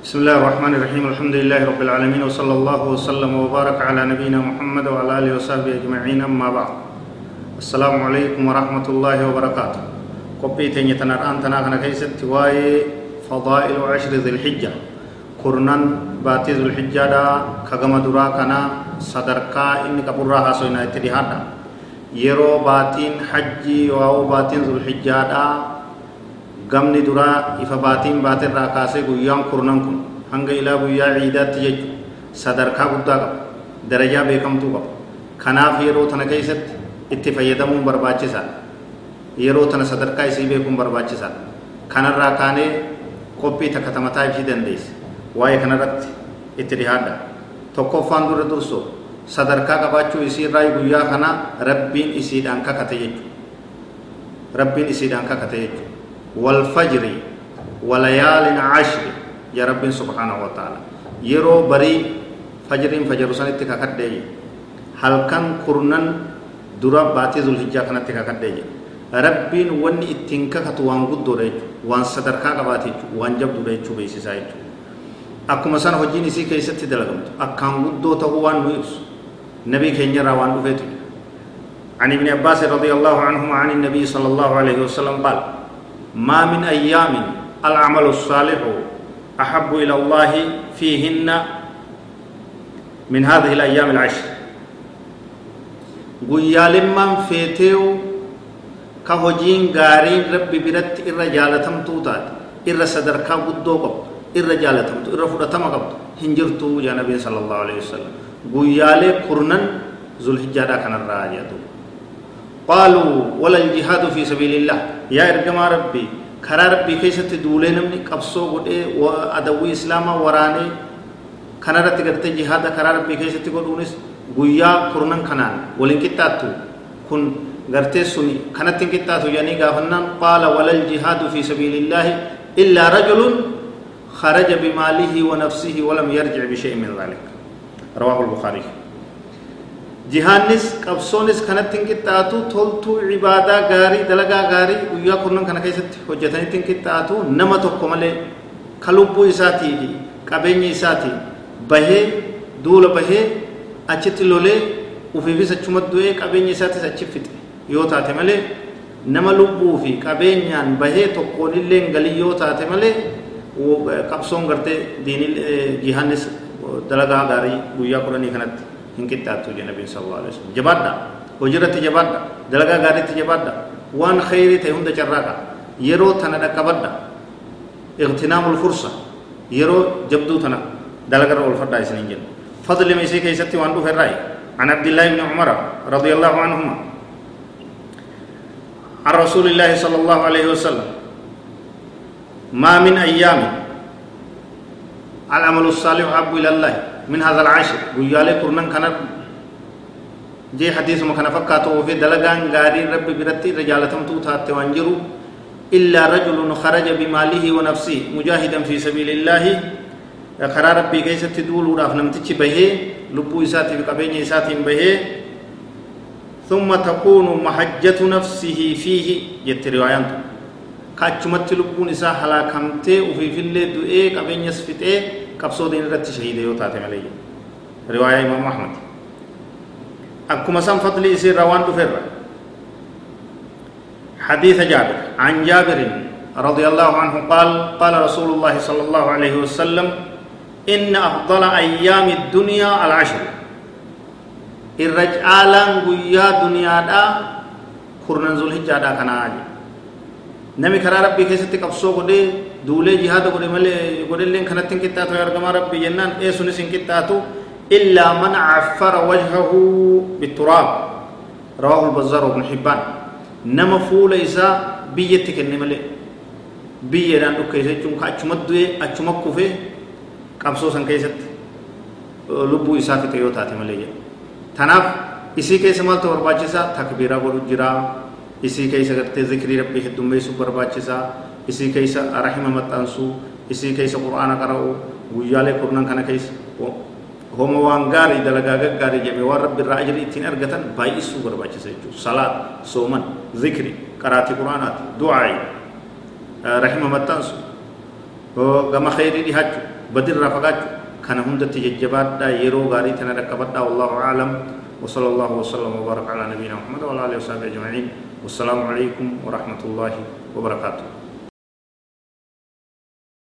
بسم الله الرحمن الرحيم الحمد لله رب العالمين وصلى الله وسلم وبارك على نبينا محمد وعلى اله وصحبه اجمعين اما بعد السلام عليكم ورحمه الله وبركاته قبي تني تنار انتنا كنا كيست واي فضائل عشر ذي الحجه كرنان باتي ذو الحجه دا كغما درا كنا صدركا ان كبرها حسوينا اتدهادا يرو باتين حجي واو باتين ذو الحجه دا gamni duraa ifa baatiin baatirraa kaasee guyyaan kurnan kun hanga ilaa guyyaa ciidaatti jechu sadarkaa guddaa qaba darajaa beekamtuu qaba kanaaf yeroo tana keessatti itti fayyadamuun barbaachisaadha yeroo tana sadarkaa isii beekuun barbaachisaadha kanarraa kaanee qophii takka tamataa ibsii dandeessa waa'ee kanarratti itti dhihaadha tokkoffaan dura dursoo sadarkaa qabaachuu isiirraa guyyaa kana rabbiin isiidhaan kakate jechuudha rabbiin isiidhaan kakate jechuudha والفجر وليال عشر. يا رب سبحانه وتعالى. يرو بري فجر فجر سنة ككدي هل كان كرنن درا باتي ذو الحجة كانت ككدي ربين ون اتنكا كتوان قد دوريج وان صدركا قباتي وان جب دوريج بيسي سايج san hojiin isii keessatti dalagamtu akkaan guddoo ta'uu waan nu ibsu nabii keenya irraa waan dhufeetu عن ابن عباس رضي الله عنهما عن النبي صلى الله عليه وسلم قال ما من أيام العمل الصالح أحب إلى الله فيهن من هذه الأيام العشر guyyaa limmaan feeteewu ka hojiin gaariin rabbi biratti irra jaalatamtuu taate irra sadarkaa guddoo qabdu irra jaalatamtu irra fudhatama qabdu hin jirtu yaa nabii sala allahu alehi wasalam guyyaalee kurnan zulhijjaadhaa قالوا ولا الجهاد في سبيل الله. يا ارجما ربي كرا ربي كيست دولي نمني قبصو غدي وادوي اسلام وراني كان رت غرت جهاد كرا ربي كيست غدونس غيا قرنن كنان ولين كتاتو. كن غرتي سني. كانت كتاتو يعني غافنان قال ولا الجهاد في سبيل الله إلا رجل خرج بماله ونفسه ولم يرجع بشيء من ذلك. رواه البخاري. Jihaannis qabsoonis kanatti hin qixxaatu toltuu ibaadaa gaarii dalagaa gaarii guyyaa kurnan kana keessatti hojjetanitti hin qixxaatu nama tokko malee ka lubbuu isaatii fi qabeenya isaatii bahee duula bahee achitti lolee ufiifis achuma du'ee qabeenya isaatis achi fixe yoo taate malee nama lubbuu fi qabeenyaan bahee tokkoon illee galii yoo taate malee qabsoon gartee diinii jihaannis dalagaa gaarii guyyaa kurnanii kanatti hin qixxaattu je nabiin sal allahu alaihi jabaadha hojirratti jabaadha dalagaa gaariitti jabaadha waan khayrii ta'e hunda carraaqa yeroo tana dhaqqabadha iqtinaamul fursa yeroo jabduu tana dalagarra oolfadhaa isiniin jenna fadli meesii keessatti waan dhufe irraayi عن عبد الله بن عمر رضي الله عنهما عن رسول الله صلى الله عليه وسلم ما من أيام العمل الصالح أحب إلى الله من هذا العشر. ويالي كرنان كان جي حديث ما كان فكاتو في دلغان غاري رب برتي رجالتم توتات وانجرو. إلا رجل خرج بماله ونفسه مجاهدا في سبيل الله. ربي كيسة تدول وراف نمتش به لبو إساتي بقبين إساتي به ثم تكون محجة نفسه فيه. جت روايان كاتشمت لبون إسا حلاكمته وفي في اللي دوئي قبين يسفته qabsoo diin irratti shahiida yoo taate malee riwaayaa imaam ahmad akkuma san fadli isiirraa waan dhuferra حديث جابر. عن جابر رضي الله عنه قال قال رسول الله صلى الله عليه وسلم إن أفضل أيام الدنيا العشر. الرجال قيا دنيا دا كرنا ذو الحجة دا كان عاجي نمي كرا ربي كيستي قبصو قدي duulee jihaada godhe malee godhelleen kanatti hin qixxaatu argamaa rabbi jennaan eesunis hin qixxaatu illaa man caffara wajhahu bituraab rawaahu lbazaar ibnu hibbaan nama fuula isaa biyyatti kenne malee biyyeedhaan dhukkeessa jechuun ka achuma du'e achuma kufe qabsoo san keessatti lubbuu isaa fixe yoo taate malee jedha tanaaf isii keessa maaltu barbaachisaa takbiiraa godhu jiraa isii keessa gartee zikrii rabbii heddummeessuu barbaachisaa isii keessa rahima maxxansuu isii keessa qur'aana qara'u guyyaalee kurnan kana keessa homa waan gaarii dalagaa gaggaarii jedhee waan rabbi irraa ajri ittiin argatan baay'isuu barbaachisa jechuudha salaat sooman zikri qaraatii qur'aanaati du'aayi rahima maxxansu gama khayrii dhihaachuu بدر رفقات كان هندت ججبات يرو غاري تنركبت والله أعلم وصلى الله وسلم وبارك على نبينا محمد وعلى آله وصحبه أجمعين والسلام عليكم ورحمة الله وبركاته